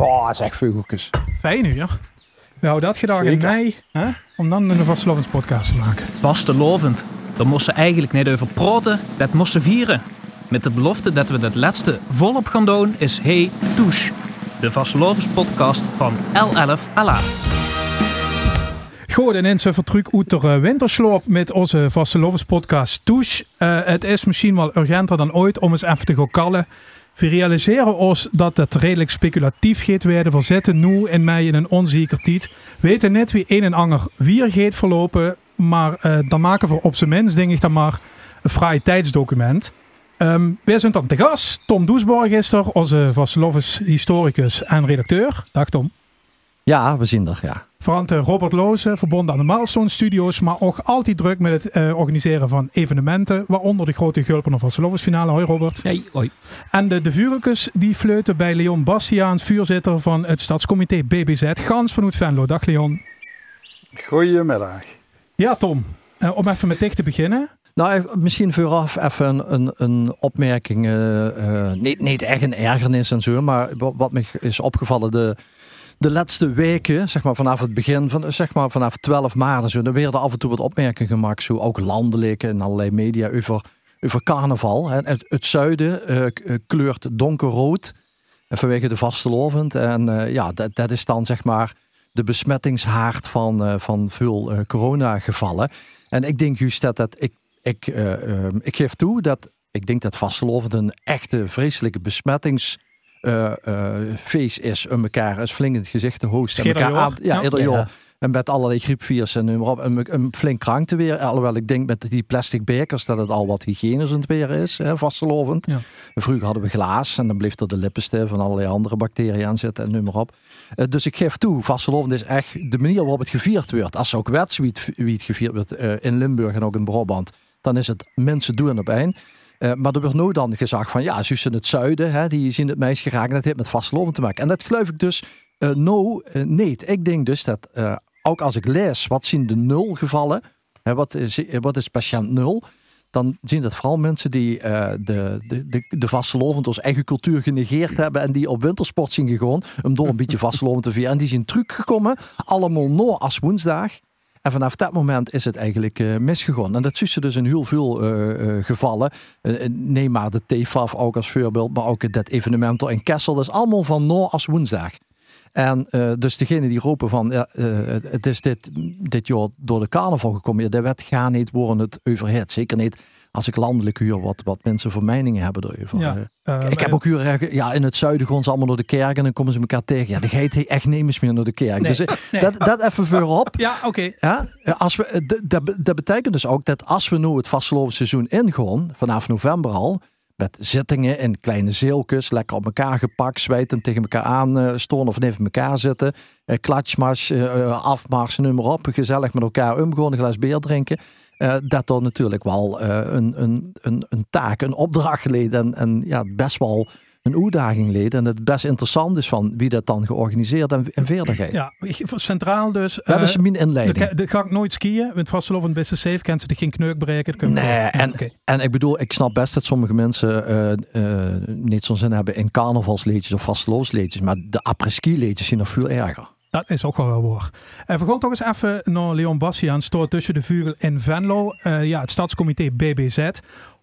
Oh, zeg vogeltjes. Fijn hier. We houden dat gedaan in mei, hè? om dan een Vastelovens podcast te maken. Vastelovend. Daar moesten ze eigenlijk niet over praten, dat moesten vieren. Met de belofte dat we dat laatste volop gaan doen is Hey Douche. De Vastelovens podcast van L11 Allah. Goed, en in zijn vertruk uit de eh, wintersloop met onze Vastelovens podcast Touche. Eh, het is misschien wel urgenter dan ooit om eens even te gaan kallen. We realiseren ons dat het redelijk speculatief gaat worden. We zitten nu in mei in een onzeker tijd. Weten net wie een en ander weer gaat verlopen. Maar eh, dan maken we op zijn minst, denk ik, dan maar een vrije tijdsdocument. Ehm wij zijn dan te gast. Tom Doesborg is er, onze Vastelovens historicus en redacteur. Dag Tom. Ja, we zien er, ja. Verant Robert Lozen, verbonden aan de Milestone Studios, maar ook altijd druk met het eh, organiseren van evenementen, waaronder de grote Gulpener van Slovis finale. Hoi Robert. Hey, hoi. En de, de vuurlijkers die fleuten bij Leon Bastiaans, vuurzitter van het stadscomité BBZ, Gans vanuit Venlo. Dag Leon. Goedemiddag. Ja Tom, eh, om even met dich te beginnen. Nou, eh, misschien vooraf even een, een, een opmerking. eh, eh, niet, niet echt een ergernis en zo, maar wat, wat me is opgevallen de, de laatste weken, zeg maar vanaf het begin, van, zeg maar vanaf 12 maart zo, dan werden af en toe wat opmerkingen gemaakt, zo ook landelijk en allerlei media over, over carnaval. Het, zuiden eh, eh, kleurt donkerrood eh, vanwege de vastelovend. En ja, dat, dat is dan zeg maar de besmettingshaard van, eh, van veel coronagevallen. En ik denk juist dat dat, ik, ik, ik geef toe dat ik denk dat vastelovend een echte vreselijke besmettings eh, eh, feest is om elkaar eens flink in het gezicht te hosten. En elkaar aan- ja, Ja. ieder jaar. En met allerlei griepvirussen en noem maar op. En, en flink krank te weer. Alhoewel ik denk met die plastic bekers dat het al wat hygiënisch weer is. Hè, vastelovend. Ja. Vroeger hadden we glaas en dan bleef er de lippenstift en allerlei andere bacteriën aan zitten en noem maar op. Eh, dus ik geef toe, vastelovend is echt de manier waarop het gevierd wordt. Als er ook wets wie het, wie het gevierd wordt in Limburg en ook in Brabant, dan is het mensen doen op één. Eh, maar er wordt nooit dan gezegd van ja, zus in het zuiden, hè, die zien het meisje graag en dat heeft met vastelovend te maken. En dat geloof ik dus eh no, eh, nee. Ik denk dus dat ook als ik lees wat zien de nul gevallen, hè, wat, is, wat is patiënt nul, dan zien dat vooral mensen die eh, de, de, de, de vastelovend als eigen cultuur genegeerd hebben en die op wintersport zien gegaan om door een beetje vastelovend te vieren. En die zijn teruggekomen, allemaal no als woensdag. En vanaf dat moment is het eigenlijk eh, misgegaan. En dat je dus in heel veel eh, eh, gevallen. Neem maar de TFAF ook als voorbeeld, maar ook dat evenement in Kessel. Dat is allemaal van no als woensdag. En dus degene die roepen van ja, het is dit, dit jaar door de carnaval gekomen. De wet gaat niet worden het overheid. Zeker niet als ik landelijk huur wat, wat mensen voor meningen hebben erover. Ja, Eh, eh, ik heb ook huur, eh, ja, in het zuiden gaan ze allemaal naar de kerk en dan komen ze elkaar tegen. Ja, ga je echt niet eens meer naar de kerk. Nee, dus eh, nee. dat, dat even voorop. Ja, oké. Ja, als we, dat, dat betekent dus ook dat als we nu het vastelovenseizoen ingaan, vanaf november al, met zittingen in kleine zeeltjes, lekker op elkaar gepakt, zwijtend tegen elkaar aan storen of even elkaar zitten, eh, klatschmars, eh, afmars, noem maar op, gezellig met elkaar omgaan, een glas bier drinken. Eh, dat er natuurlijk wel eh, een, een, een, een taak, een opdracht leed en, en ja, best wel een uitdaging leed. En het best interessant is van wie dat dan georganiseerd en, en verder gaat. Ja, centraal dus. Dat eh, is mijn inleiding. de- de ga ik nooit skiën. Met vastelovend best safe. Kent ze er geen kneuk dat we- Nee, en, en ik bedoel, ik snap best dat sommige mensen eh, eh, niet zo'n zin hebben in carnavalsleedjes of vasteloosleedjes, maar de après-ski leedjes zijn nog veel erger. Dat is ook wel wel waar. En we gaan toch eens even naar Leon Bastiaan. Stoort tussen de vugel in Venlo. Eh, ja, het stadscomité BBZ.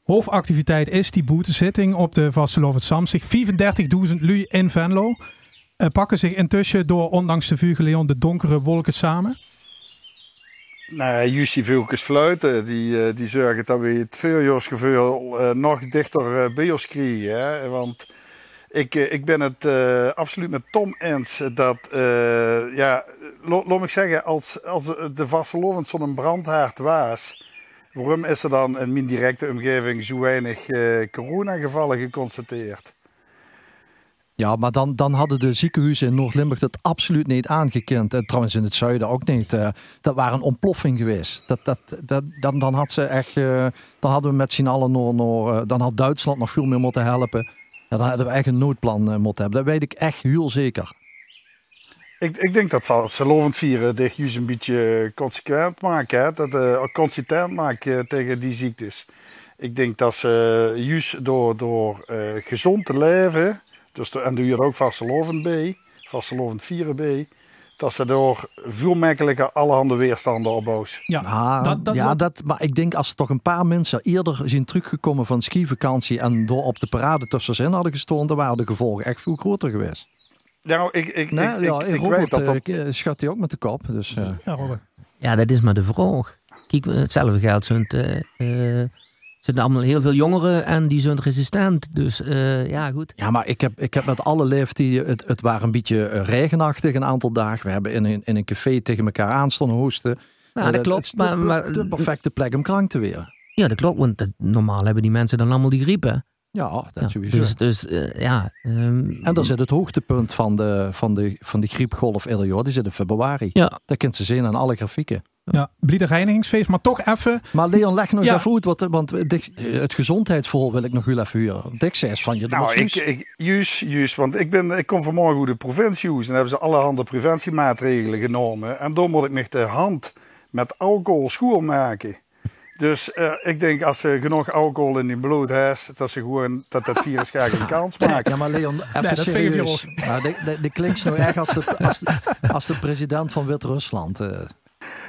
Hoofdactiviteit is die boetezitting op de Vastelovend Samstig. 35.000 lui in Venlo. Eh, pakken zich intussen door, ondanks de vugel Leon, de donkere wolken samen. Nou, Jussi Vilkes fluiten, die, die zorgen dat we het eh nog dichter bij ons krijgen. Hè? Want ik, eh, ik ben het eh, absoluut met Tom eens dat, eh, ja, laat ik zeggen, als, als de vastelovend zo'n brandhaard was, waarom is er dan in mijn directe omgeving zo weinig eh, coronagevallen geconstateerd? Ja, maar dan, dan hadden de ziekenhuizen in Noord-Limburg dat absoluut niet aangekend. En trouwens in het zuiden ook niet. Dat waren een ontploffing geweest. Dat, dat, dat, dan, dan, had ze echt, dan hadden we met z'n allen nog, dan had Duitsland nog veel meer moeten helpen. Ja, dan hadden we echt een noodplan eh, moeten hebben. Dat weet ik echt heel zeker. Ik, ik denk dat ze lovend vieren dit juist een beetje consequent maken. Hè? Dat, eh consistent maken eh, tegen die ziektes. Ik denk dat ze juist door, door eh, gezond te leven, dus en doe je er ook vastelovend bij, vastelovend vieren bij, dat ze door veel makkelijker allerhande weerstanden opbouwen. Ja, Ah, dat, dat, ja, dat- maar ik denk als er toch een paar mensen eerder zijn teruggekomen van skivakantie en door op de parade tussenin hadden gestonden, dan waren de gevolgen echt veel groter geweest. Nou, ik, ik, Nee, ik, ja, ik, ik Robert weet dat dat... eh, schat hij ook met de kop. Dus, eh, ja, Robert. Ja, dat is maar de vraag. Kijk, hetzelfde geldt. Zijn, eh, eh, zijn allemaal heel veel jongeren en die zijn resistent. Dus eh, ja, goed. Ja, maar ik heb, ik heb met alle leeftijden, het, het waren een beetje eh, regenachtig een aantal dagen. We hebben in een, in een café tegen elkaar aan stonden hoesten. Eh, dat klopt. Het is de, Maar, maar, de perfecte plek om krank te weer. ja, dat klopt. Want normaal hebben die mensen dan allemaal die griep, hè? Ja, dat Ja, sowieso. dus dus eh, ja. ehm, en dan zit het hoogtepunt van de, van de, van de griepgolf ieder jaar, die zit in februari. Ja, Dat kunt ze zien aan alle grafieken. Ja, bliede reinigingsfeest, maar toch even. Maar Leon, leg nog eens Ja. even uit, want, want Dick- het gezondheidsverhaal wil ik nog heel even huren. Dick eens van je, Nou, ik, ik, juist, juist, want ik, ben, ik kom vanmorgen uit de provincie en hebben ze allerhande preventiemaatregelen genomen. En dan moet ik nog de hand met alcohol schoonmaken. Dus eh, ik denk als ze genoeg alcohol in die bloed heeft, dat ze gewoon dat dat virus graag een kans maakt. Ja, maar Leon, even dat vind ik serieus. Nou, klinkt nou echt als de, als, de, als de president van Wit-Rusland. eh.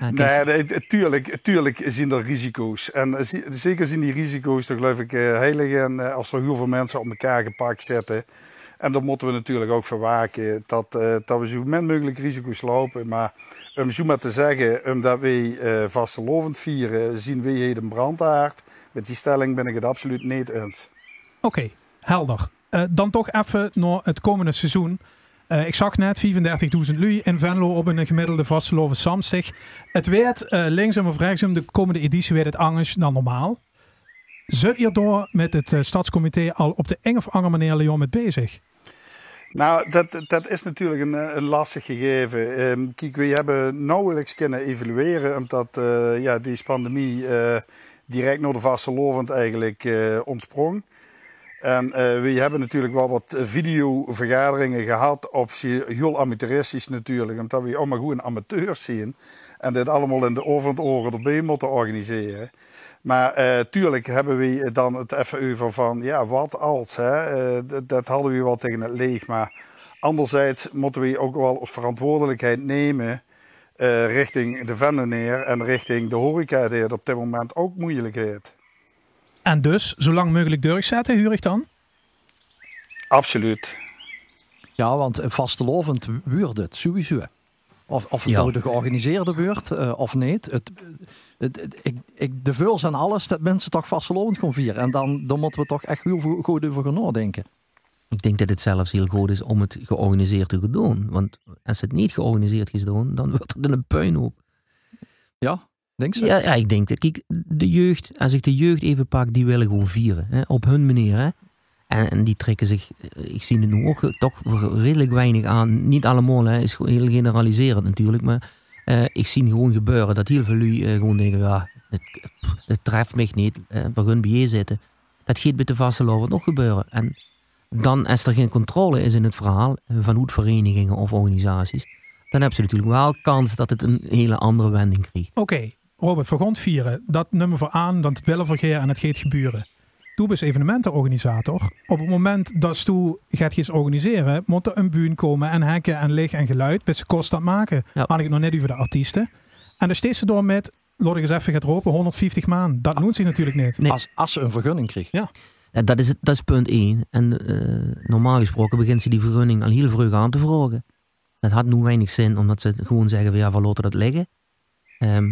Ja, kijk, Nee, nee, tuurlijk, tuurlijk zien er risico's. En zeker zien die risico's, dan geloof ik, eh, heilig. En eh, als er heel veel mensen op elkaar gepakt zetten. En dan moeten we natuurlijk ook verwaken dat, eh, dat we zo min mogelijk risico's lopen. Maar om zo maar te zeggen, omdat wij eh vastelovend vieren, zien wij hier een brandaard. Met die stelling ben ik het absoluut niet eens. Oké, helder. Eh, dan toch even naar het komende seizoen. Eh, ik zag net 35.000 lui in Venlo op een gemiddelde vasteloven samstig. Het werd eh, linksom of rechtsom, de komende editie werd het anders dan normaal. Zit je door met het eh, stadscomité al op de een of andere manier Leon met bezig? Nou, dat, dat is natuurlijk een, een lastig gegeven. Kijk, we hebben nauwelijks kunnen evalueren, omdat ja, deze pandemie direct naar de vastelovend eigenlijk eh, ontsprong. En eh, we hebben natuurlijk wel wat videovergaderingen gehad, op heel amateuristisch natuurlijk, omdat we allemaal gewoon amateurs zien. En dit allemaal in de oren erbij moeten organiseren. Maar eh, tuurlijk hebben we dan het even over van, ja, wat als, hè? Eh, dat- hadden we wel tegen het leeg. Maar anderzijds moeten we ook wel verantwoordelijkheid nemen richting de vendeneer en richting de horeca, die het op dit moment ook moeilijkheid. En dus, zo lang mogelijk doorzetten, huur ik dan? Absoluut. Ja, want een vastelovend wordt het sowieso. Of, of het Ja. nou de georganiseerde beurt eh, of niet. Het, het, het- ik, ik, de vuls en alles dat mensen toch vastelovend gaan vieren. En dan, dan moeten we toch echt heel goed over gaan nadenken. ik denk dat het zelfs heel goed is om het georganiseerd te doen. Want als het niet georganiseerd is doen, dan wordt het een puinhoop. Ja, denk ze? Ja, ja, ik denk dat, kijk, de jeugd, als ik de jeugd even pak, die willen gewoon vieren. Hè, op hun manier. Hè. En, en die trekken zich, eh, ik zie het nu ook toch redelijk weinig aan. Niet allemaal, hè, is heel generaliserend natuurlijk. Maar eh, ik zie gewoon gebeuren dat heel veel lui eh, gewoon denken, ja, het, het treft mij niet. eh we gaan bij je zitten. Dat gaat met de vaste lover nog gebeuren. En dan, als er geen controle is in het verhaal van hoedverenigingen of organisaties, dan hebben ze natuurlijk wel kans dat het een hele andere wending krijgt. Oké, Robert, vergond vieren. Dat nummer voor aan, dan het willen vergeer en het gaat gebeuren. Bent evenementenorganisator. Op het moment dat je gaat iets organiseren, moet er een buur komen en hekken en licht en geluid. Best kost dat maken. Ja. Had ik het nog net over de artiesten. En dan steeds door met, laat ik eens even gaat ropen, 150 maan. Dat loont zich natuurlijk niet. Nee. Als, als ze een vergunning krijgen. Ja, dat, is, het- dat is punt 1. En eh, normaal gesproken begint ze die vergunning al heel vroeg aan te vragen. Dat had nu weinig zin, omdat ze gewoon zeggen van ja, we laten dat liggen. Ehm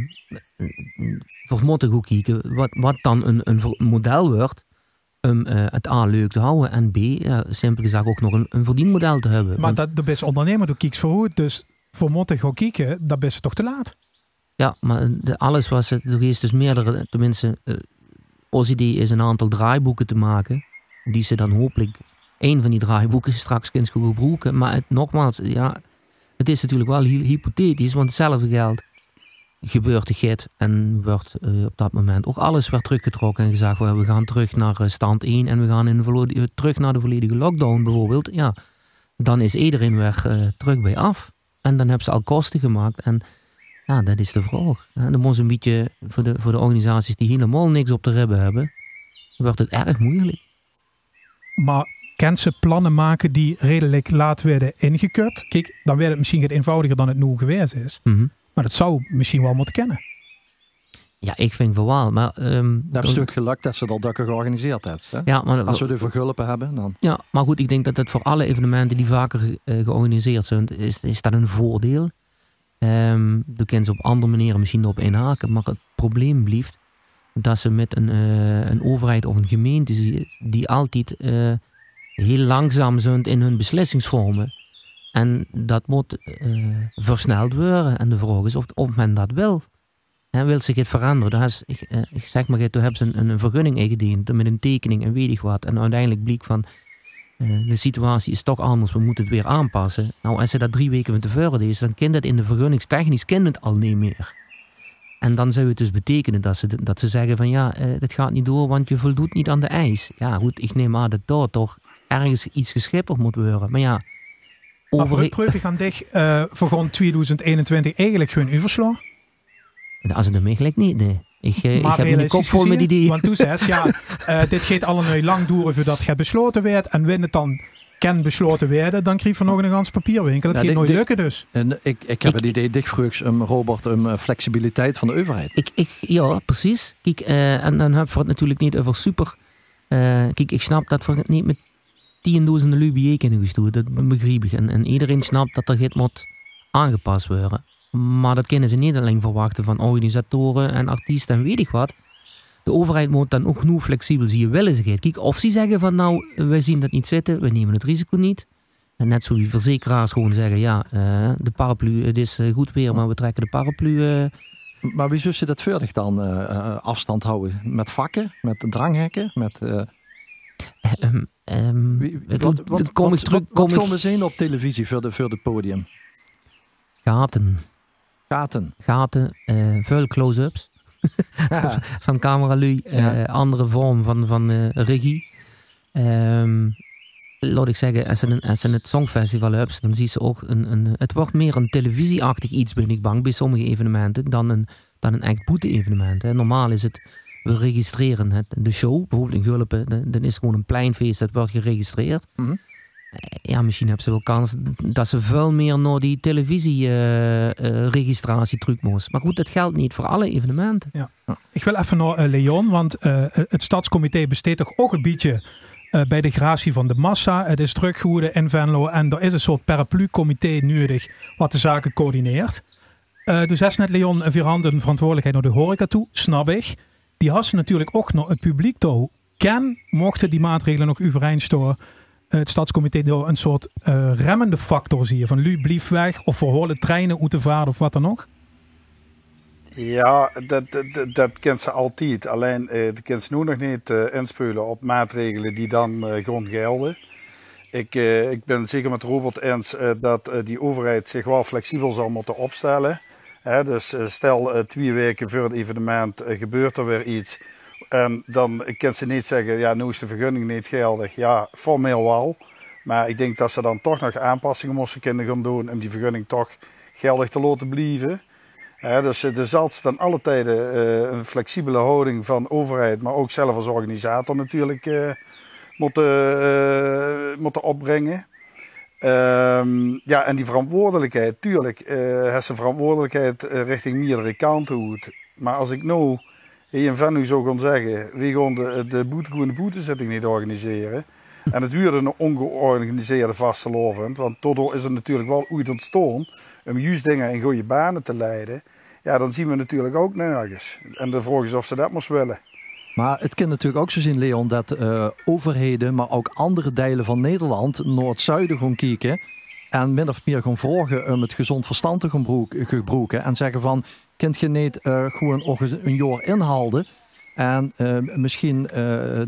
we moeten goed kijken wat, wat dan een, een model wordt om eh, het A leuk te houden en B, ja, simpel gezegd ook nog een, een verdienmodel te hebben. Maar Want- dat, dat best ondernemer, doe kieks verhoed. Dus voor moeten gaan kijken, dat best toch te laat. Ja, maar de, alles was het. Er is dus meerdere, tenminste, eh ons idee is een aantal draaiboeken te maken. Die ze dan hopelijk, één van die draaiboeken straks kunnen gebruiken. Maar het, nogmaals, ja, het is natuurlijk wel heel hypothetisch, want hetzelfde geld gebeurt de git en wordt eh, op dat moment ook alles weer teruggetrokken en gezegd, "Well, we gaan terug naar eh, stand 1 en we gaan in de eh, terug naar de volledige lockdown bijvoorbeeld. Ja, dan is iedereen weer terug bij af. En dan hebben ze al kosten gemaakt en ja, dat is de vraag. Ja, dan moet een beetje voor de, voor de organisaties die helemaal niks op de ribben hebben, wordt het erg moeilijk. Maar kent ze plannen maken die redelijk laat werden ingekut. Kijk, dan werd het misschien wat eenvoudiger dan het nu geweest is. Mhm. Maar dat zou misschien wel moeten kennen. Ja, ik vind van wel. Maar, ehm, Dat is natuurlijk geluk dat ze dat ook georganiseerd hebben. Hè? ja, maar, Als we de vergulpen hebben, dan... ja, maar goed, ik denk dat het voor alle evenementen die vaker eh, georganiseerd zijn, is, is dat een voordeel. Ehm de kunnen ze op andere manieren misschien op inhaken. Maar het probleem blijft dat ze met een, eh, een overheid of een gemeente die, die altijd eh, heel langzaam zijn in hun beslissingsvormen. En dat moet eh, versneld worden. En de vraag is of, of men dat wil. En wil zich het veranderen? Dat is, ik, eh, ik zeg maar, toen hebben ze een, een vergunning ingediend met een tekening en weet ik wat. En uiteindelijk bleek van, eh, de situatie is toch anders, we moeten het weer aanpassen. Nou, als ze dat drie weken van tevoren deed, dan kan dat in de vergunningstechnisch kan het al niet meer. En dan zou het dus betekenen dat ze, dat ze zeggen van ja, dit gaat niet door, want je voldoet niet aan de eis. Ja goed, ik neem aan dat daar toch ergens iets geschipperd moet worden. Maar ja, over, Preuven gaan dicht uh, voor gewoon 2021 eigenlijk gewoon overslaan. als het ermee gelijk niet, nee. Ik, eh, ik heb mijn kop vol met gezien, ideeën. Want toen zei ze, ja, eh, dit gaat allemaal lang duren voordat het besloten werd. En wanneer het dan kan besloten werden, dan krijg je nog een gans papierwinkel. Dat Ja, gaat nooit lukken dus. En ik, ik heb Ik- het idee, dicht vroegs, um, Robert, um, flexibiliteit van de overheid. Ik, ik, ja, precies. Kijk, eh, en dan hebben we het natuurlijk niet over super. eh, kijk, ik snap dat we het niet met tienduizenden lui kunnen gestoerd. Dat begrijp ik. En, en iedereen snapt dat er dit moet aangepast worden. Maar dat kunnen ze niet alleen verwachten van organisatoren en artiesten en weet ik wat. De overheid moet dan ook genoeg flexibel zien willen ze het. Kijk, of ze zeggen van nou, wij zien dat niet zitten, we nemen het risico niet. En net zo die verzekeraars gewoon zeggen, ja, eh, de paraplu, het is eh, goed weer, maar we trekken de paraplu eh, Maar wie zullen ze dat verder dan afstand houden? Met vakken? Met dranghekken? Met, eh, Ehm, wie, wat, wat, kom wat, terug, wat, kom wat ik- gaan we zien op televisie voor, de, voor het podium? gaten, Gaten. gaten, eh veel close-ups van camera lui, eh, Ja. andere vorm van, van eh, regie. Ehm, laat ik zeggen, als ze, een, als ze het Songfestival hebben, dan zie ze ook een, een, het wordt meer een televisieachtig iets, ben ik bang, bij sommige evenementen, dan een, dan een echt boete-evenement. Normaal is het, we registreren het, de show, bijvoorbeeld in Gulpen, dan- is het gewoon een pleinfeest, dat wordt geregistreerd. Mhm. Eh, Ja, misschien hebben ze wel kans dat ze veel meer naar die televisie-registratie moest. Maar goed, dat geldt niet voor alle evenementen. Ik wil even naar eh, Leon, want eh, het stadscomité besteedt toch ook een beetje eh, bij de gratie van de massa. Het is druk geworden in Venlo en er is een soort paraplu-comité nodig wat de zaken coördineert. Eh dus is net Leon een handen een verantwoordelijkheid naar de horeca toe, snap ik. Die had ze natuurlijk ook naar het publiek toe. Ken, mochten die maatregelen nog eh, het stadscomité door een soort eh, remmende factor zie je. Van lu, blief weg of verholen treinen uit vaart of wat dan ook. Ja, dat, dat, dat kent ze altijd. Alleen, eh, dat kent ze nu nog niet eh, inspelen op maatregelen die dan gewoon gelden. Ik, ik ben zeker met Robert eens dat die overheid zich wel flexibel zal moeten opstellen. Dus eh, stel eh, twee weken voor het evenement eh, gebeurt er weer iets. En dan kan ze niet zeggen, ja, nu is de vergunning niet geldig. Ja, formeel wel. Maar ik denk dat ze dan toch nog aanpassingen moesten kunnen gaan doen om die vergunning toch geldig te laten blijven. Hè, dus er zal dan alle tijden een flexibele houding van overheid, maar ook zelf als organisator natuurlijk moeten, moeten opbrengen. Ehm, ja, en die verantwoordelijkheid, tuurlijk, eh heeft ze verantwoordelijkheid eh, richting meerdere kanten uit. Maar als ik nou hier in Venlo zou gaan zeggen, we gaan de, de boete, boetezitting niet organiseren. En het wordt een ongeorganiseerde vastelovend, want daardoor is er natuurlijk wel ooit ontstaan om juist dingen in goede banen te leiden. Ja, dan zien we natuurlijk ook nergens. En de vraag is of ze dat moest willen. Maar het kan natuurlijk ook zo zien, Leon, dat eh, overheden, maar ook andere delen van Nederland, Noord-Zuiden gaan kijken. En min of meer gaan vragen om het gezond verstand te gebruiken. En zeggen van, kunt je niet eh, gewoon een jaar inhalen? En eh, misschien eh,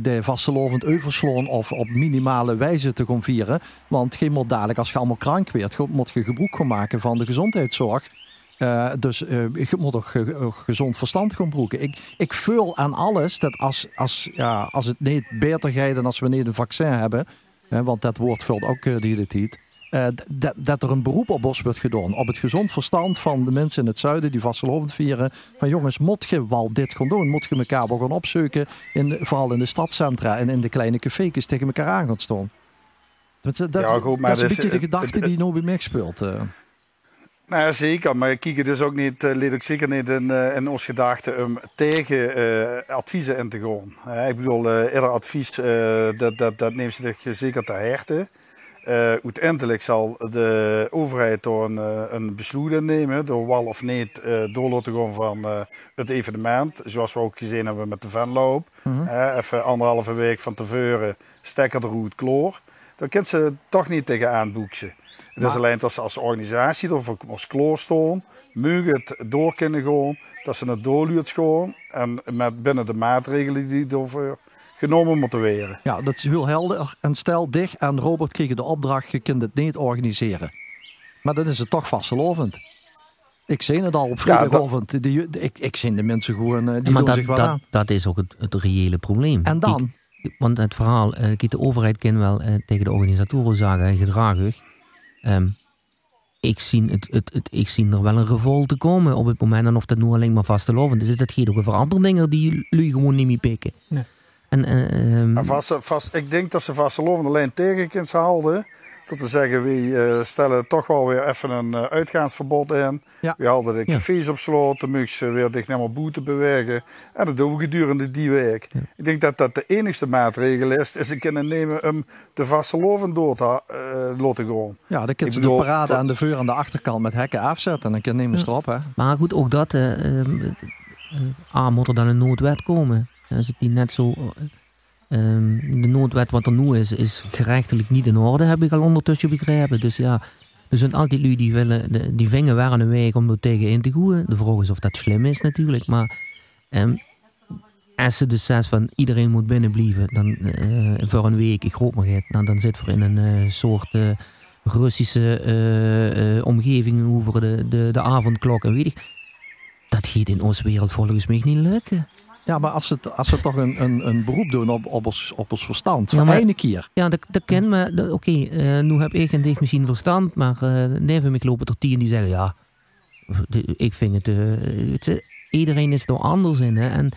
de vastelovend overslaan of op minimale wijze te gaan vieren. Want geen moet dadelijk, als je allemaal krank werd, moet je gebruik gaan maken van de gezondheidszorg. Eh, dus eh, je moet ge- ge- gezond verstand gaan broeken. Ik, ik vul aan alles dat als, als, ja, als het niet beter gaat dan als we niet een vaccin hebben, hè, want dat woord vult ook eh, de hele tijd, eh, d- dat, dat er een beroep op ons wordt gedaan. Op het gezond verstand van de mensen in het zuiden die vastelovend vieren. Van jongens, moet je wel dit gaan doen? Moet je elkaar wel gaan opzoeken? In, vooral in de stadcentra en in de kleine café's tegen elkaar aan gaan staan. Dat, dat, Ja, goed, maar dat is een beetje de eh, gedachte die nou bij mij speelt. eh. Nou ja, zeker. Maar kijk dus ook niet, eh, leed ook zeker niet in, eh, in ons gedachten om tegen eh, adviezen in te gaan. Ik bedoel, eh ieder advies, dat, dat, dat neemt zich zeker ter harte. Uiteindelijk zal de overheid door een, een besluit innemen, door wel of niet door laten gaan van het evenement. Zoals we ook gezien hebben met de Venloop. Mhm. Even anderhalve week van tevoren stekker de route kloor. Dan kent ze toch niet tegenaan boekje. Het is alleen dat ze als organisatie of als kloor staan, mogen het door kunnen gaan, dat ze het doorluurt gewoon en met binnen de maatregelen die ervoor genomen moeten worden. Ja, dat is heel helder. En stel dicht en Robert kreeg de opdracht, je kunt het niet organiseren. Maar dan is het toch vastelovend. Ik zie het al op Ja, dat- vrijdagavond. Die- ik, ik zie de mensen gewoon, eh, die maar doen dat, zich dat, aan. dat is ook het, het reële probleem. En dan? Want het verhaal, eh, kijk, de overheid kan wel eh, tegen de organisatoren zeggen, gedragig. Ehm, ik, zie het, het, het, ik zie er wel een revolte komen op het moment. En of dat nu alleen maar vastelovend is, dat gaat ook over andere dingen die jullie gewoon niet meer pikken. Nee. En, eh, ehm, Maar vast, vast, ik denk dat ze vastelovend alleen tegen kunnen houden. Tot te zeggen, we eh, stellen toch wel weer even een eh, uitgaansverbod in. Ja. We hadden de Ja. cafés op slot, de eh, weer dicht naar boete bewegen. En dat doen we gedurende die week. Ja. Ik denk dat dat de enigste maatregel is. Is ze kunnen nemen om de vastelovend door te uh, laten gaan. Ja, dan Ik kunnen ze de parade aan de veur aan de achterkant met hekken afzetten. En dan kunnen nemen ze erop, hè. Maar goed, ook dat. eh, ehm, eh, A, moet er dan een noodwet komen. Als het die net zo. Eh, ehm, de noodwet wat er nu is, is gerechtelijk niet in orde, heb ik al ondertussen begrepen. Dus ja, er zijn altijd lui die willen, die vingen waren een weg om er tegen in te gooien. De vraag is of dat slim is natuurlijk. Maar ehm, als ze dus zegt van iedereen moet binnenblijven, dan eh, voor een week, ik hoop maar het, nou, dan zit we in een eh, soort eh, Russische omgeving over de, de, de avondklok en weet ik. Dat gaat in onze wereld volgens mij niet lukken. Ja, maar als ze, als ze toch een, een, een beroep doen op, op, ons, op ons verstand. Ja, Van maar- ene keer. Ja, dat, dat ken me. Oké, eh, nu heb ik en dicht misschien verstand, maar eh neven ik lopen er tien die zeggen ja, ik vind het, eh, het iedereen is er anders in. Hè? En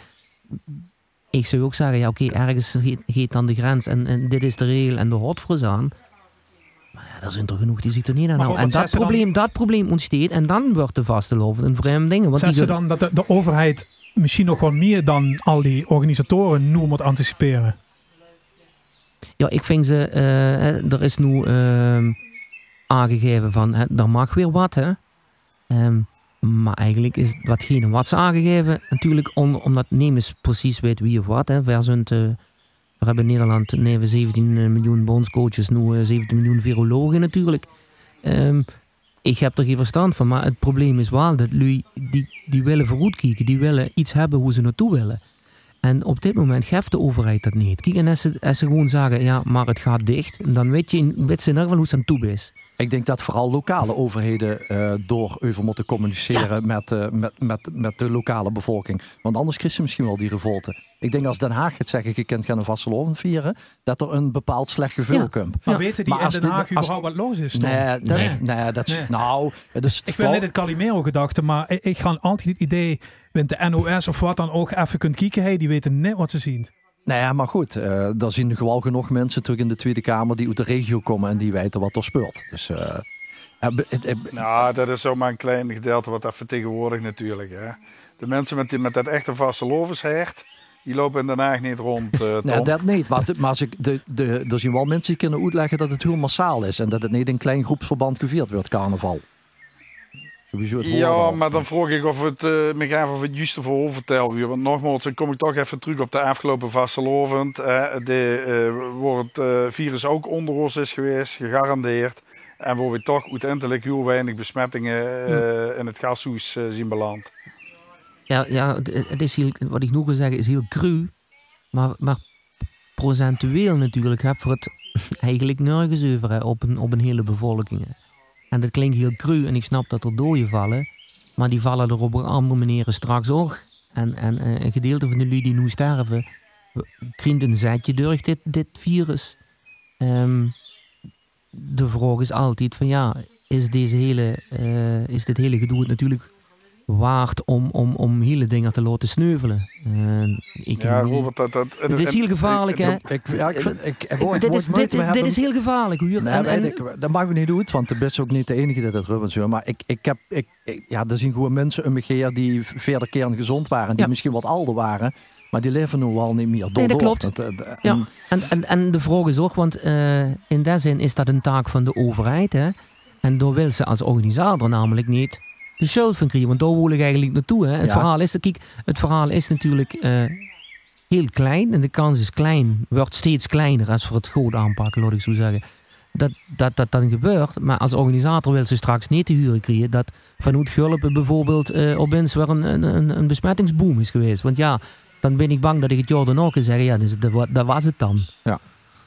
ik zou ook zeggen, ja oké, ergens gaat, gaat dan de grens en, en dit is de regel en de hot voor aan. Maar ja, er zijn er genoeg die zich er niet aan houden. En dat dan- probleem, dat probleem ontsteekt en dan wordt de vaste lovend een vreemd ding. Want Zegt die ze dan dat de, de overheid misschien nog wel meer dan al die organisatoren nu moet anticiperen? Ja, ik vind ze, eh, er is nu ehm, aangegeven van, hè, er mag weer wat, hè. Ehm, maar eigenlijk is watgene wat ze aangegeven, natuurlijk omdat niemand precies weet wie of wat, hè. Eh, we hebben in Nederland neven 17 miljoen bondscoaches, nu eh, 17 miljoen virologen natuurlijk. Ehm, ik heb er geen verstand van, maar het probleem is wel dat lui, die, die willen vooruit kijken, die willen iets hebben hoe ze naartoe willen. En op dit moment geeft de overheid dat niet. Kijk, en als ze, als ze gewoon zeggen, ja, maar het gaat dicht, dan weet, je, in- weet ze in ieder geval hoe ze aan toe is. Ik denk dat vooral lokale overheden eh, door over moeten communiceren met, eh, met, met, met de lokale bevolking. Want anders krijg je misschien wel die revolte. Ik denk als Den Haag het zeggen, je kunt gaan een vastelovend vieren, dat er een bepaald slecht gevoel Ja. komt. Maar Ja. weten die Maar in als Den Haag als- überhaupt wat los is? Nee, dat, Nee. nee. dat is, Nee. nou, het is Ik wil net het Calimero gedachte, maar ik, ik ga altijd het idee, wint de NOS of wat dan ook even kunt kijken, hey, die weten net wat ze zien. Nou ja, maar goed, eh daar zien wel genoeg mensen terug in de Tweede Kamer die uit de regio komen en die weten wat er speelt. Dus eh, eh, Nou, dat is zomaar een klein gedeelte wat dat vertegenwoordigt natuurlijk. Hè. De mensen met, die, met dat echte vaste lovenshecht, die lopen in Den Haag niet rond. Tom. Nee, dat niet. Maar, als ik de, de, er zien wel mensen die kunnen uitleggen dat het heel massaal is. En dat het niet in klein groepsverband gevierd wordt, carnaval. Sowieso het Ja, maar dan vroeg ik of het uh, me gaaf of het juist verhaal vertel. Want nogmaals, dan kom ik toch even terug op de afgelopen vastelovend. Uh, de uh, waar het uh, virus ook onder ons is geweest, gegarandeerd. En waar we toch uiteindelijk heel weinig besmettingen uh, in het gashuis uh, zien beland. Ja, ja het is heel, wat ik nu wil zeggen is heel cru. Maar, maar procentueel natuurlijk heb voor het eigenlijk nergens over hè, op, een, op een hele bevolking. En dat klinkt heel cru en ik snap dat er doden vallen. Maar die vallen er op een andere manier straks ook. En, en uh, een gedeelte van de lui die nu sterven, krijgt een zetje door dit, dit virus. Um, de vraag is altijd van ja, is, deze hele, uh, is dit hele gedoe natuurlijk waard om, om, om hele dingen te laten sneuvelen. Uh, ja, Robert, dat, dat, het is heel gevaarlijk, hè? Ik, ja, ik vind, ik, ik, dit, is, dit, dit is heel gevaarlijk. Huur. Nee, en, en, ik, dat mag ik niet doen, want de is ook niet de enige die dat zo. Maar ik, ik heb, ik, ja, er zien gewoon mensen om me die verder keren gezond waren, die misschien wat ouder waren. Maar die leven nu al niet meer door. Nee, dat klopt. Dat, ja. en, en, en de vraag is ook, want uh, in die zin is dat een taak van de overheid. Hè? En door wil ze als organisator namelijk niet de schuld van krijgen. Want daar wil ik eigenlijk naartoe. Hè? Het, verhaal is, kijk, het verhaal is natuurlijk uh, heel klein. En de kans is klein. Wordt steeds kleiner als voor het goed aanpakken, laat ik zo zeggen. Dat, dat dat dan gebeurt. Maar als organisator wil ze straks niet te huren krijgen dat vanuit Gulpen bijvoorbeeld uh, opeens weer een, een, een besmettingsboom is geweest. Want ja, dan ben ik bang dat ik het Jordan ook kan zeggen. Ja, dus dat, dat was het dan. Ja.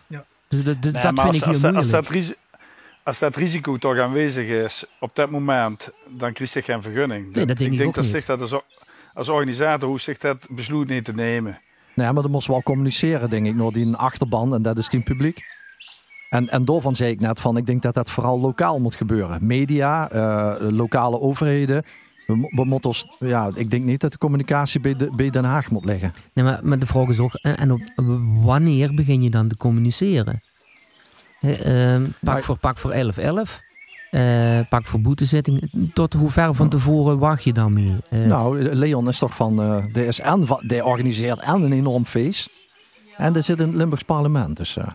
ja. Dus dat, dat, vind ik heel als, moeilijk. Als dat, als dat risico toch aanwezig is op dat moment, dan krijg je geen vergunning. Nee, dat denk ik, ik denk dat zich dat als, als organisator hoe zich dat besluit niet te nemen. Nee, maar dan moest wel communiceren, denk ik, naar die achterban en dat is team publiek. En, en daarvan zei ik net van, ik denk dat dat vooral lokaal moet gebeuren. Media, uh, lokale overheden. We, we moeten ons, ja, ik denk niet dat de communicatie bij, de, bij Den Haag moet liggen. Nee, maar, maar de vraag is ook, en op, wanneer begin je dan te communiceren? Uh, pak, voor, pak voor 11 11. Uh, pak voor boetezitting. Tot hoe ver van tevoren wacht je dan mee? Uh, nou, Leon is toch van. Uh, de is en, die organiseert en een enorm feest. En er zit in het Limburgs parlement. Dus.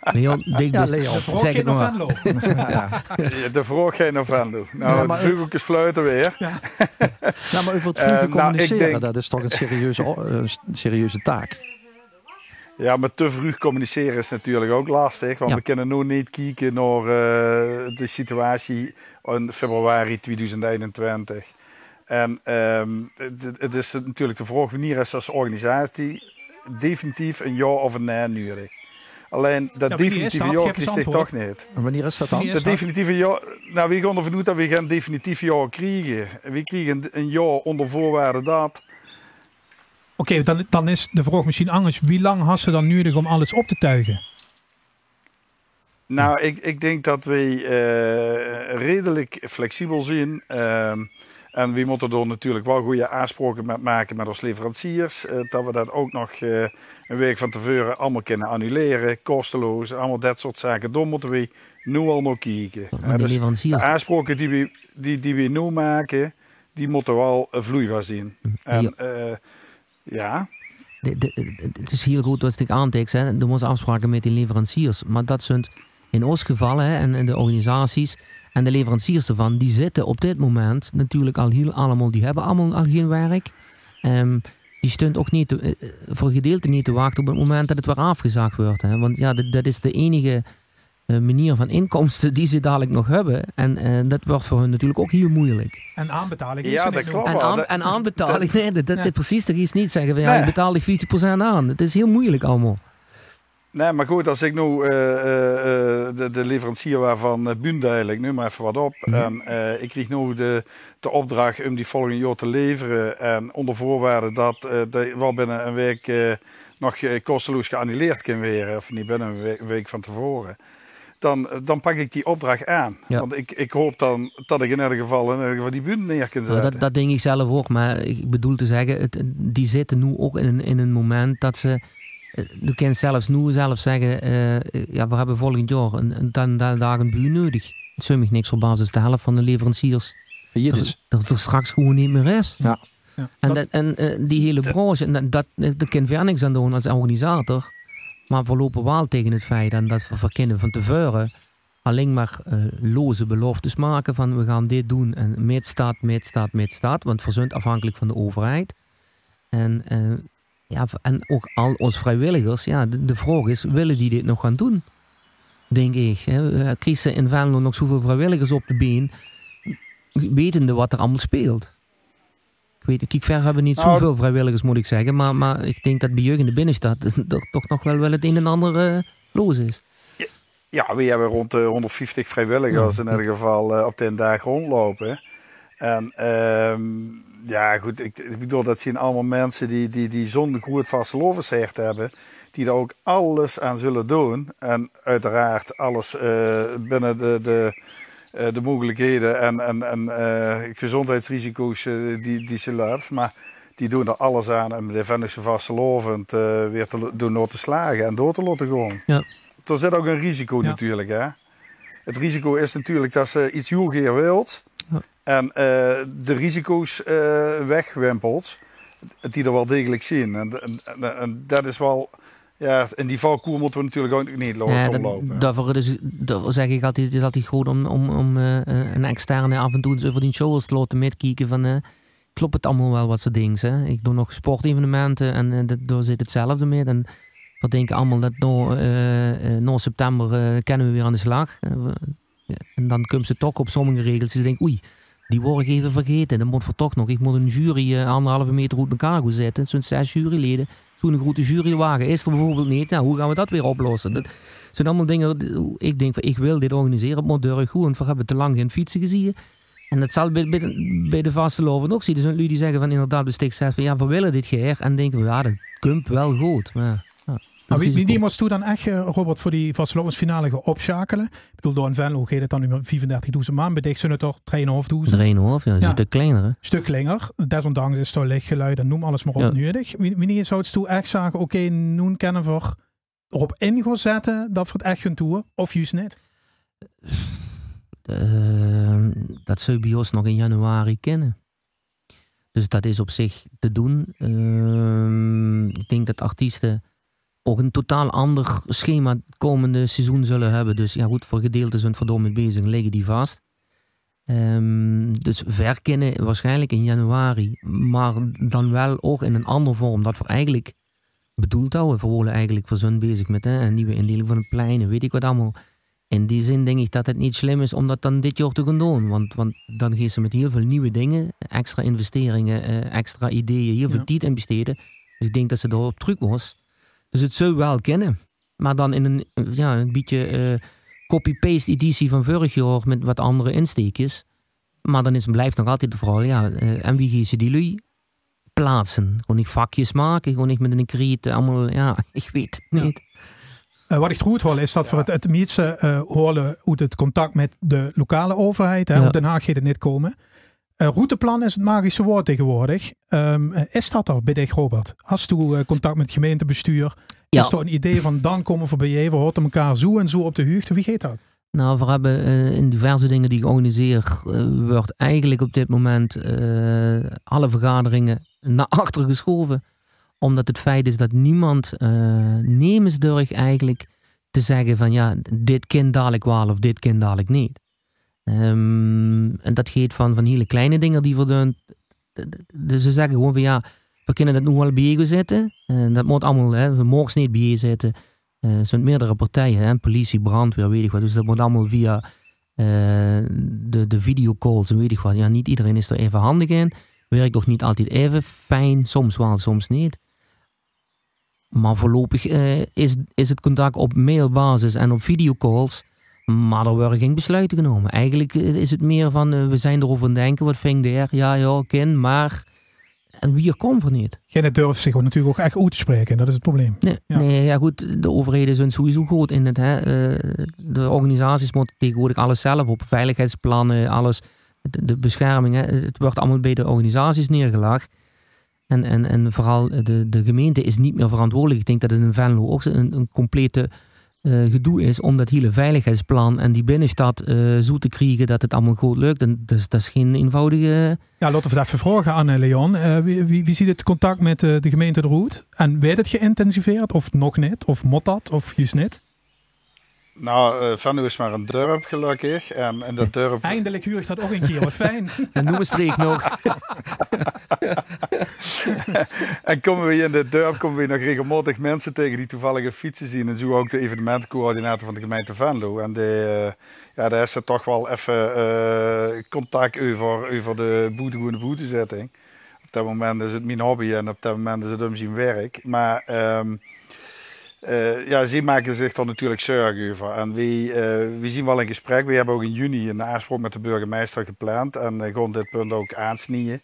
Leon, dik ja, dus, Leon. Zeg het maar. ja. De vroeg geen Novendo. Nou, ja, maar, de is fluiten weer. Ja. nou, maar over het vroege communiceren, nou, denk... dat is toch een serieuze, serieuze taak. Ja, maar te vroeg communiceren is natuurlijk ook lastig. Want we kunnen nu niet kijken naar uh, de situatie in februari 2021. En um, het, het, is natuurlijk de vraag wanneer is als organisatie definitief een ja of een nee nodig. Alleen dat ja, definitieve ja kiest zich toch niet. En wanneer is dat dan? Dat definitieve ja, nou wie gaan ervan uit dat we geen definitief ja krijgen. We krijgen een ja onder voorwaarde dat Oké, dan, dan is de vraag misschien anders. Wie lang had ze dan nodig om alles op te tuigen? Nou, ik, ik denk dat we uh, redelijk flexibel zijn. Uh, en we moeten er natuurlijk wel goede aanspraken met maken met onze leveranciers. Uh, dat we dat ook nog uh, een week van tevoren allemaal kunnen annuleren, kosteloos, allemaal dat soort zaken. Daar moeten we nu al nog kijken. Maar de, dus de aanspraken die we, die, die we nu maken, die moeten wel vloeibaar zijn. En, ja. Het is heel goed wat ik aantekent. Er moeten afspraken met de leveranciers. Maar dat zijn in ons geval hè, en, de organisaties en de leveranciers ervan, die zitten op dit moment natuurlijk al heel allemaal, die hebben allemaal al geen werk. Um, die stunt ook niet, te, eh, voor gedeelte niet te wachten op het moment dat het weer afgezaagd wordt. Hè. Want ja, dat, dat is de enige manier van inkomsten die ze dadelijk nog hebben. En uh, dat wordt voor hun natuurlijk ook heel moeilijk. En aanbetaling is ja, dat klopt. En, aan, en aanbetaling, nee, dat, dat, ja. precies, er is niet zeggen van ja, nee. je betaalt die 50% aan. Het is heel moeilijk allemaal. Nee, maar goed, als ik nu uh, de, de, leverancier waarvan uh, Bundel, ik nu maar even wat op. Mm -hmm. En ik kreeg nu de, de opdracht om die volgende jaar te leveren. En onder voorwaarde dat uh, wel binnen een week nog kosteloos geannuleerd kan worden. Of niet binnen een week, een week van tevoren dan, dan pak ik die opdracht aan. Want ik, ik hoop dan dat ik in ieder geval, in ieder geval die buurt neer kan zetten. dat, dat denk ik zelf ook, maar ik bedoel te zeggen, het, die zitten nu ook in een, in een moment dat ze... Je eh, kunt zelfs nu zelf zeggen, uh, ja, we hebben volgend jaar een, een, een, een dag een buur nodig. Het zou niks op basis de helft van de leveranciers Hier dus. dat er straks gewoon niet meer is. Ja. ja en, dat, en uh, die hele branche, dat, dat, daar kan ver niks aan doen als organisator. Maar we lopen wel tegen het feit dat we verkennen van tevoren alleen maar uh, loze beloftes maken van we gaan dit doen en met staat, met staat, want zijn afhankelijk van de overheid. En, uh, ja, en ook al onze vrijwilligers, ja, de, vraag is, willen die dit nog gaan doen? Denk ik. Hè? Krijgen in Venlo nog zoveel vrijwilligers op de been, wetende wat er allemaal speelt? Ik weet, kijk, ver hebben niet nou, zoveel vrijwilligers, moet ik zeggen. Maar, maar ik denk dat bij jeugd in de binnenstad er toch nog wel, wel het een en ander uh, los is. Ja, we hebben rond de 150 vrijwilligers in ieder geval uh, op de dag rondlopen. En um, ja, goed, ik, ik, bedoel, dat zijn allemaal mensen die, die, die zo'n goed vastelovenshecht hebben. Die er ook alles aan zullen doen. En uiteraard alles uh, binnen de, de eh, de mogelijkheden en, en, en eh, gezondheidsrisico's eh, die, die ze loopt. Maar die doen er alles aan om de Vennische vastelovend eh weer te doen door te slagen en door te laten gaan. Ja. Er zit ook een risico Ja. natuurlijk. Hè? Het risico is natuurlijk dat ze iets heel wilt Ja. en eh, de risico's eh, wegwimpelt, die er wel degelijk zien. En, en, en, en dat is wel, ja, in die valkoer moeten we natuurlijk ook niet lopen. Ja, lopen. daarvoor daarvoor zeg ik altijd, het is altijd goed om, om, om eh, een externe af en toe eens over die shows te laten metkijken van... eh, klopt het allemaal wel wat ze denken. Hè? Ik doe nog sportevenementen en dat- daar zit hetzelfde mee. En we denken allemaal dat eh, na september kennen we weer aan de slag. En dan komen ze toch op sommige regels. Ze denken, oei, die word ik even vergeten. Dan moet voor toch nog. Ik moet een jury anderhalve meter uit elkaar gaan zetten. Zo'n zes juryleden. Zo'n grote jurywagen is er bijvoorbeeld niet. Nou, hoe gaan we dat weer oplossen? Dat zijn allemaal dingen. Ik denk van, ik wil dit organiseren. Moet deur goed. Want we hebben te lang geen fietsen gezien. En dat zal bij, bij, de, bij de vaste loven ook zien. Zijn jullie die zeggen van inderdaad stik 6 van ja, we willen dit geer. En denken we, ja, dat wel goed. Maar, Maar wie, wie die moest toen dan echt, eh, Robert, voor die vastlopingsfinale gaan opschakelen? Ik bedoel, door een Venlo gaat het dan nu maar 35.000 man. Bij dicht zijn het toch 3.500. Drieën hoofd, ja, dat is Ja. een stuk kleiner. Hè? stuk langer. Desondanks is het lichtgeluid en noem alles maar op Ja. nodig. Wanneer zou het toen echt zeggen, oké, nu kennen we erop in gaan zetten dat we het echt gaan doen, of juist niet? Eh, dat zou ons nog in januari kennen. Dus dat is op zich te doen. Ehm, ik denk dat artiesten ook een totaal ander schema het komende seizoen zullen hebben. Dus ja goed, voor gedeelten zijn verdomme bezig, liggen die vast. Ehm, dus verkennen waarschijnlijk in januari. Maar dan wel ook in een andere vorm. Dat we eigenlijk bedoeld houden. We worden eigenlijk voor zo'n bezig met hè, een nieuwe indeling van het plein en weet ik wat allemaal. In die zin denk ik dat het niet slim is om dat dan dit jaar te gaan doen. Want, want dan gaan ze met heel veel nieuwe dingen, extra investeringen, eh, extra ideeën, heel veel Ja. tijd in besteden. Dus ik denk dat ze daarop terug was. Dus het zou wel kennen. Maar dan in een, eh, ja, een beetje eh, copy-paste editie van vorig jaar met wat andere insteekjes. Maar dan is, blijft nog altijd de vraag, ja, eh, en wie gaan die lui plaatsen? Gewoon niet vakjes maken, gewoon niet met een kriet, allemaal, ja, ik weet het Ja. niet. Eh, wat ik goed hoor is dat we het, het meeste eh, horen hoe het contact met de lokale overheid, hè, Ja. op Den Haag gaat het niet komen. Routeplan is het magische woord tegenwoordig. Ehm, eh, is dat er bij dich, Robert? Hast du eh, contact met het gemeentebestuur? Ja. Is er een idee van dan komen we bij je, we horen elkaar zo en zo op de hoogte? Wie gaat dat? Nou, we hebben eh, in diverse dingen die ik organiseer, eh, wordt eigenlijk op dit moment alle vergaderingen naar achter geschoven. Omdat het feit is dat niemand nemens durft eigenlijk te zeggen van ja, dit kind dadelijk wel of dit kind dadelijk niet. Um, en dat gaat van, van hele kleine dingen die we doen. Dus ze zeggen gewoon van ja, we kunnen dat nu wel bij zetten. En dat moet allemaal, hè, we mogen niet bij zetten. Uh, er zijn meerdere partijen, hè, politie, brandweer, weet ik wat. Dus dat moet allemaal via uh, de, de videocalls en weet ik wat. Ja, niet iedereen is er even handig in. Werkt toch niet altijd even fijn, soms wel, soms niet. Maar voorlopig uh, is, is het contact op mailbasis en op videocalls. Maar er worden geen besluiten genomen. Eigenlijk is het meer van, uh, we zijn erover aan denken, wat ving er? Ja, ja, ken, maar... En wie er komt er niet. Geen durft zich natuurlijk ook echt uit te spreken, dat is het probleem. Nee, ja. nee ja goed, de overheden zijn sowieso goed in het. Hè. Uh, de organisaties moeten tegenwoordig alles zelf op, veiligheidsplannen, alles, de, de bescherming. Hè. Het wordt allemaal bij de organisaties neergelegd. En, en, en vooral de, de gemeente is niet meer verantwoordelijk. Ik denk dat het in Venlo ook een, een complete uh, gedoe is om dat hele veiligheidsplan en die binnenstad uh, zo te krijgen dat het allemaal goed lukt. En dus, dat is geen eenvoudige... Ja, laten we dat vragen aan Leon. Wie, wie, ziet het contact met de gemeente de Roet? En werd het geïntensiveerd of nog niet? Of mot dat of juist niet? Nou, uh, Venlo is maar een dorp gelukkig. En, en dat dorp... Eindelijk huur ik dat ook een keer, wat fijn. en noem een streek nog. en komen we in dit dorp komen we nog regelmatig mensen tegen die toevallige fietsen zien. En zo ook de evenementcoördinator van de gemeente Venlo. En de, uh, ja, daar is er toch wel even uh, contact over, over de boete, de boetezetting. Op dat moment is het mijn hobby en op dat moment is het om zijn werk. Maar... Um, uh, ja, ze maken zich dan natuurlijk zorgen over. En we, uh, we zien wel in gesprek. We hebben ook in juni een aanspraak met de burgemeester gepland. En we gaan dit punt ook aansnijden.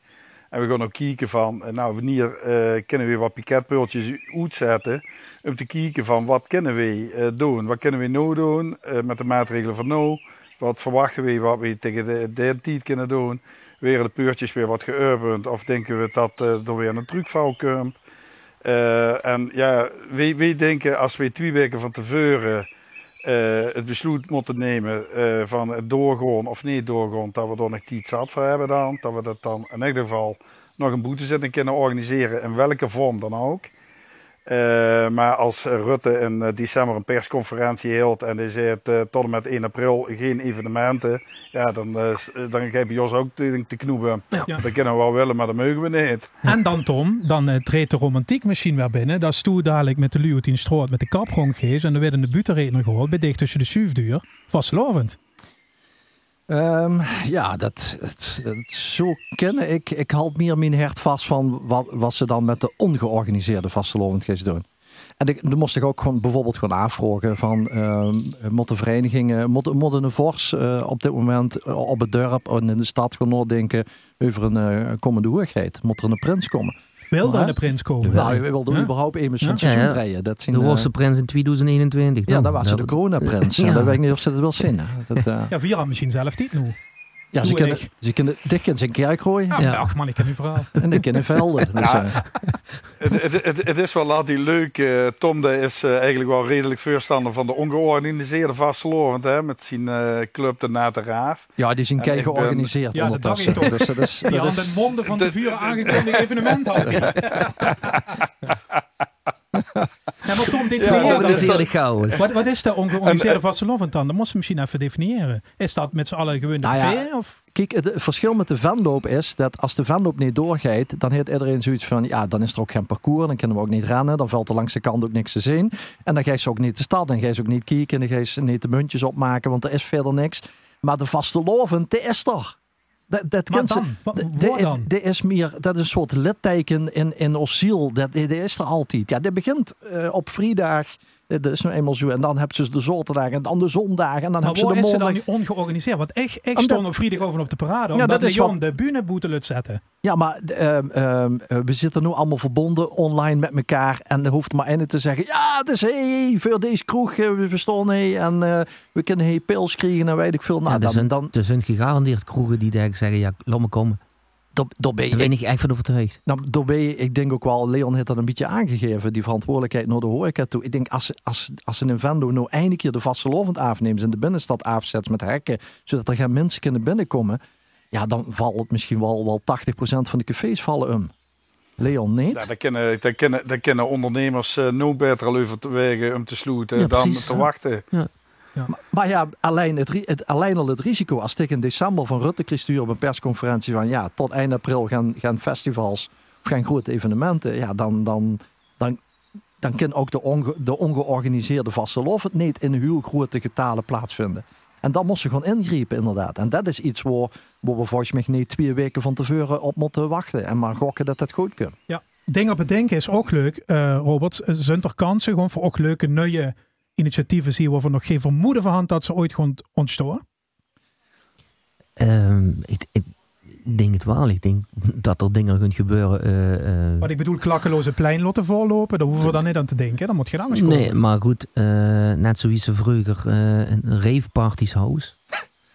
En we gaan ook kijken van, nou, wanneer uh, kunnen we wat piketpultjes uitzetten. Om te kijken van, wat kunnen we doen? Wat kunnen we nou doen met de maatregelen van nou? wat verwachten we wat we tegen de, de tijd kunnen doen? Weer de puurtjes weer wat geurpend of denken we dat uh, er weer een trucvouw komt? Uh, en ja, wij, denken als we twee weken van tevoren uh, het besluit moeten nemen uh, van het doorgaan of niet doorgaan, dat we er nog iets zat voor hebben dan. Dat we dat dan in ieder geval nog een boetezitting kunnen organiseren, in welke vorm dan ook. Uh, maar als Rutte in december een persconferentie hield en hij zei uh, tot en met 1 april geen evenementen, ja, dan, uh, dan geef je Jos ook te, te knoepen. Ja. Dat kunnen we wel willen, maar dat mogen we niet. En dan Tom, dan treedt de romantiek misschien weer binnen. Dat is toen dadelijk met de Luotien Stroot met de kaprong geest en dan werden de butenredenen gehoord bij dicht tussen de zuifduur. Vastlovend. Um, ja, dat, zo kennen ik. Ik haal meer mijn hart vast van wat, wat ze dan met de ongeorganiseerde vastelovendgeest doen. En ik, moest ik ook gewoon bijvoorbeeld gewoon afvragen van um, moeten verenigingen, moeten een fors uh, op dit moment op het dorp en in de stad gewoon denken over een uh, komende hoogheid. Moet er een prins komen? Wil er een prins komen? Nou, je wilde huh? überhaupt even zo'n ja? seizoen ja, ja. rijden. Dat zien, de Worste prins in 2021. Ja, dan was ze de coronaprins. Ja. Dat weet ik niet of ze dat wil zien. Dat, uh... Ja, Vira misschien zelf niet nu. Ja, ze kunnen, ze kunnen dik in zijn kerk gooien. Ja, ja. Ach man, ik ken uw verhaal. En ik ken in velden. Dus, ja, uh... het, het, het, het, is wel laat die leuk. Uh, Tom de is uh, eigenlijk wel redelijk voorstander van de ongeorganiseerde vastelovend. Hè, met zijn uh, club de Raaf. Ja, die zijn kei georganiseerd ben... ondertussen. Ja, dat dus, dat is, die dat aan is... de monden van de vuur aangekondigd evenement had. Ja, maar Tom, definieer ja, wat, wat is de ongeorganiseerde vastelovend dan? Dat moest je misschien even definiëren. Is dat met z'n allen gewoon de nou ja, of? Kijk, het verschil met de venloop is dat als de venloop niet doorgaat, dan heeft iedereen zoiets van, ja, dan is er ook geen parcours, dan kunnen we ook niet rennen, dan valt er langs de kant ook niks te zien. En dan ga je ze ook niet de stad, dan ga je ze ook niet kijken, dan ga je ze niet de muntjes opmaken, want er is verder niks. Maar de vaste loven, die is er. Dat, dat maar dan? Dan? Dat is meer, dat is een soort litteken in, in ons ziel. Dat, dat is er altijd. Ja, dat begint uh, op vrijdag. Dat is nou eenmaal zo. En dan hebben ze de zaterdag en dan de zondag. En dan hebben ze de is maandag. ze dan niet ongeorganiseerd? Want ik, ik stond op vrijdag over op de parade. Omdat ja, dat is wat... de bühneboete lut zetten. Ja, maar uh, uh, we zitten nu allemaal verbonden online met elkaar. En er hoeft maar één te zeggen. Ja, dus hey, voor deze kroeg. We bestaan hey, en uh, we kunnen hey, pils krijgen en weet ik veel. Nou, ja, dan, zijn, dan... er zijn gegarandeerd kroegen die zeggen. Ja, laat me komen. Daar ben je, ben ik echt van overtuigd. Nou, daar ben je, ik denk ook wel, Leon heeft dat een beetje aangegeven, die verantwoordelijkheid naar de horeca toe. Ik denk, als, als, als een Vendo nou eindelijk keer de vastelovend afneemt in de binnenstad afzet met hekken, zodat er geen mensen kunnen binnenkomen, ja, dan valt het misschien wel, wel 80% van de cafés vallen om. Leon niet. Ja, daar, kunnen, daar, kunnen, daar kunnen ondernemers uh, no beter al over te wegen om te sluiten ja, dan precies, te ja. wachten. Ja. Maar, maar, ja, alleen, het, het, alleen al het risico als ik in december van Rutte kreeg sturen op een persconferentie van ja, tot eind april gaan, gaan festivals of gaan grote evenementen, ja, dan, dan, dan, dan kan ook de, onge, de ongeorganiseerde vastelof het niet in heel grote getalen plaatsvinden. En dan moest ze gewoon ingrijpen, inderdaad. En dat is iets waar, waar we volgens mij niet twee weken van tevoren op moeten wachten. En maar gokken dat dat goed kan. Ja, dingen bedenken is ook leuk, uh, Robert. Zijn er kansen gewoon voor ook leuke nieuwe initiatieven zien waarvan nog geen vermoeden van hand dat ze ooit gewoon ontstoren? Um, ik, ik, denk het wel. Ik denk dat er dingen kunnen gebeuren. Uh, uh, Wat ik bedoel, klakkeloze pleinlotten voorlopen, daar hoeven we dan niet aan te denken. Dan moet je dan eens Nee, maar goed, uh, net zoals ze vroeger een raveparties house.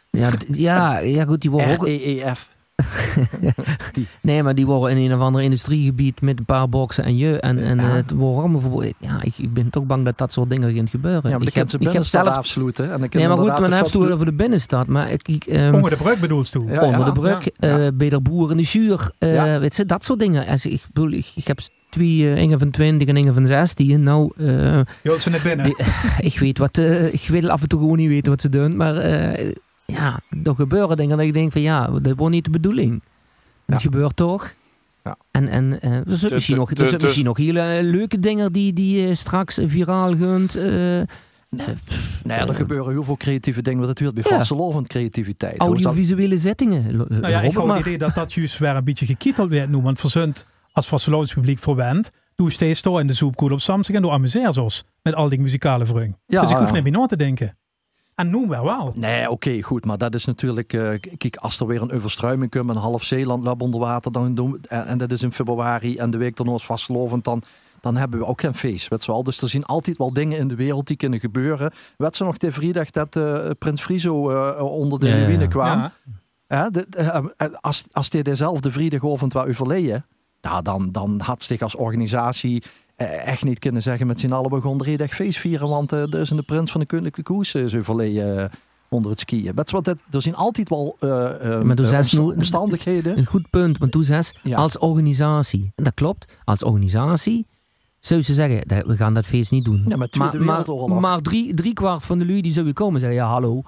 ja, ja, ja, goed, die worden ook... REEF. nee, maar die worden in een of ander industriegebied met een paar boksen en je. En, en ja. het wordt allemaal verboden. Ja, ik, ik ben toch bang dat dat soort dingen gaan gebeuren. Ja, maar ik heb, ze ik heb zelf afsluiten. En dan nee, maar goed, men heeft het over de binnenstad. Maar ik, ik, um, onder de brug bedoelt je? Ja, onder de brug, ja. Uh, bij de boer in de zuur. Uh, weet je, dat soort dingen. Als, ik bedoel, ik, ik heb twee, uh, Inge van 20 en Inge van 16. Nou, uh, je wilt ze net binnen. Die, ik weet wat, uh, ik wil af en toe gewoon niet weten wat ze doen. Maar ja, er gebeuren dingen dat ik denk van ja, dat wordt niet de bedoeling. Dat ja. gebeurt toch? Ja. En, en uh, er zijn misschien, nog, er zijn misschien nog hele leuke dingen die, die uh, straks viraal gaan. Uh, Nee, nee, er gebeuren heel veel creatieve dingen. Dat natuurlijk bij vastelovend creativiteit. Audiovisuele zettingen. Nou ja, ik heb het idee dat dat juist weer een beetje gekieteld werd nu. Want verzund als vastelovend publiek verwend. Doe steeds door in de zoepkoel op Samsung en doe amuseer ons. Met al die muzikale vreugd. Ja, dus ik hoef niet meer na te denken. En noem wel wel. Nee, oké, okay, goed. Maar dat is natuurlijk... Uh, kijk, als er weer een overstruiming komt... een half Zeeland lab onder water... Dan doen, en, en dat is in februari... en de week daarna is vastlovend... dan, dan hebben we ook geen feest. Weet je wel. Dus er zijn altijd wel dingen in de wereld die kunnen gebeuren. Weet ze nog de vrijdag dat eh, Prins Friso eh, onder de Ja, ja, ruïne ja. kwam? Ja. Hè, de- eh, eh, als, als dit dezelfde vrijdagavond waar u verleden, nou, dan, dan had zich als organisatie eh, echt niet kunnen zeggen met z'n allen we gaan drie dag feest vieren, want eh er is een prins van de Koninklijke Koers eh, zo verleden eh, onder het skiën. Weet je wat, dat- er zijn altijd wel eh, eh, Maar toen eh, zei ze omsta- nu- omstandigheden. Een goed punt, want toen zei ze, Ja. als organisatie, en dat klopt, als organisatie zou ze zeggen, dat- we gaan dat feest niet doen. Ja, maar maar, Wereldoorlog. maar drie, drie kwart van de lui die zouden komen zeggen, ja hallo,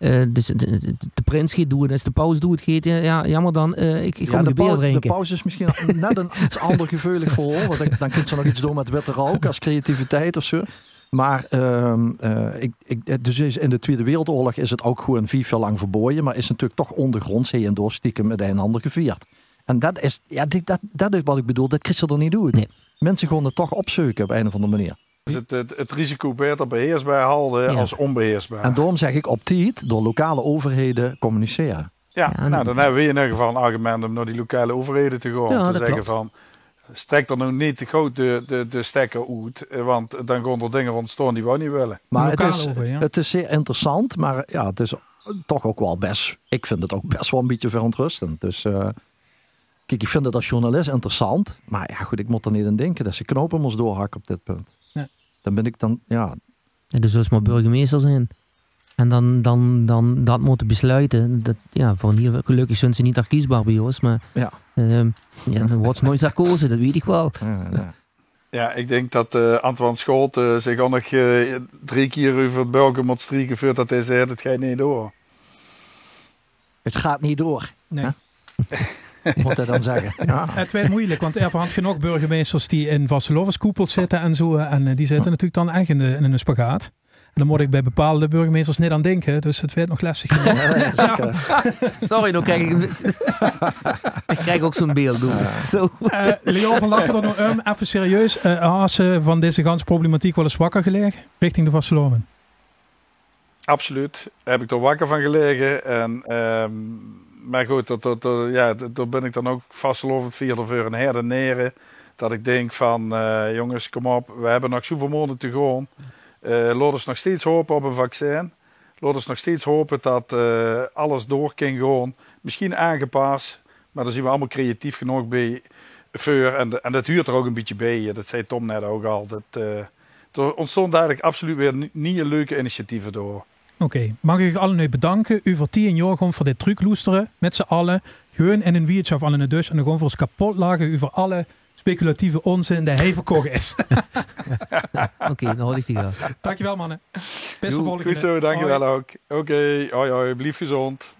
eh, dus de, de, de prins gaat doen, als de paus doet het ja jammer dan, eh, ik, ik ga Ja, de, bier pau- de drinken. pauze is misschien net een iets ander gevoelig voor. Want dan, dan kunt ze nog iets doen met witte rook als creativiteit of zo. Maar ehm, eh, ik, ik, dus is in de Tweede Wereldoorlog is het ook gewoon vier jaar lang verboden. Maar is natuurlijk toch ondergronds heen en door stiekem met een en ander gevierd. En dat is, ja, dat, dat is wat ik bedoel. Dat Christen er niet doet. Nee. Mensen gaan het toch opzoeken op een of andere manier. Dus het, het, het risico beter beheersbaar houden Ja. als onbeheersbaar. En daarom zeg ik op tijd door lokale overheden communiceren. Ja, Ja, nou, dan hebben we in ieder geval een argument om naar die lokale overheden te gaan. Ja, te zeggen klopt. van, strek er nou niet te groot de, de, de stekker uit. Want dan gaan er dingen ontstaan die we niet willen. Maar het is, over, ja. het is zeer interessant, maar ja, het is toch ook wel best. Ik vind het ook best wel een beetje verontrustend. Dus eh, kijk, ik vind het als journalist interessant, maar ja, goed, ik moet er niet aan denken dat ze knopen moest doorhakken op dit punt. Dan ben ik dan, ja, Ja, dus als maar burgemeester zijn. En dan, dan, dan dat moeten besluiten. Dat, ja, voor hier, gelukkig zijn ze niet herkiesbaar bij ons, maar Ja. ehm, ja, dan wordt ze nooit herkozen, dat weet ik wel. ja, ja. Ja, ik denk dat eh Antoine Scholt eh, zich al nog eh, drie keer over het buiken moet strieken voordat hij zei, het gaat niet door. het gaat niet door. Nee. Moet hij dan zeggen. Ja. Het werd moeilijk, want er waren genoeg burgemeesters die in Vastelovenskoepels zitten en zo. En eh, die zitten natuurlijk dan echt in, de, in een spagaat. En dan moet ik bij bepaalde burgemeesters niet aan denken. Dus het werd nog lastig. Ja, zeker. Sorry, dan krijg ik... ik krijg ook zo'n beeld. Doen. Zo. Eh Leon van dan nog um, even serieus. eh had ze van deze ganse problematiek wel eens wakker gelegen richting de Vasteloven? Absoluut. Daar heb ik er wakker van gelegen. En, ehm, maar goed, dat, dat, ja, dat- ben ik dan ook vastgelopen vierde voor een her en neren. Dat ik denk van, eh, jongens, kom op. We hebben nog zoveel maanden te gaan. Eh laat nog steeds hopen op een vaccin. Laat ons nog steeds hopen dat eh, alles door kan gaan. Misschien aangepast. Maar daar zien we allemaal creatief genoeg bij. Voor, en, de- en dat huurt er ook een beetje bij. Dat zei Tom net ook al. Dat, er ontstonden eigenlijk absoluut weer ni- nieuwe leuke initiatieven door. Oké, mag ik u allen nu bedanken. U voor tien jaar gewoon voor dit trucloesteren. Met z'n allen. Gewoon in een wiertje of allen in de dus. En dan gewoon voor ons kapot lagen. U voor alle speculatieve onzin die hij verkocht is. Oké, dan hoor ik die graag. Dankjewel mannen. Beste volgende. Goed zo, dankjewel Hoi. ook. Oké, hoi hoi, blijf gezond.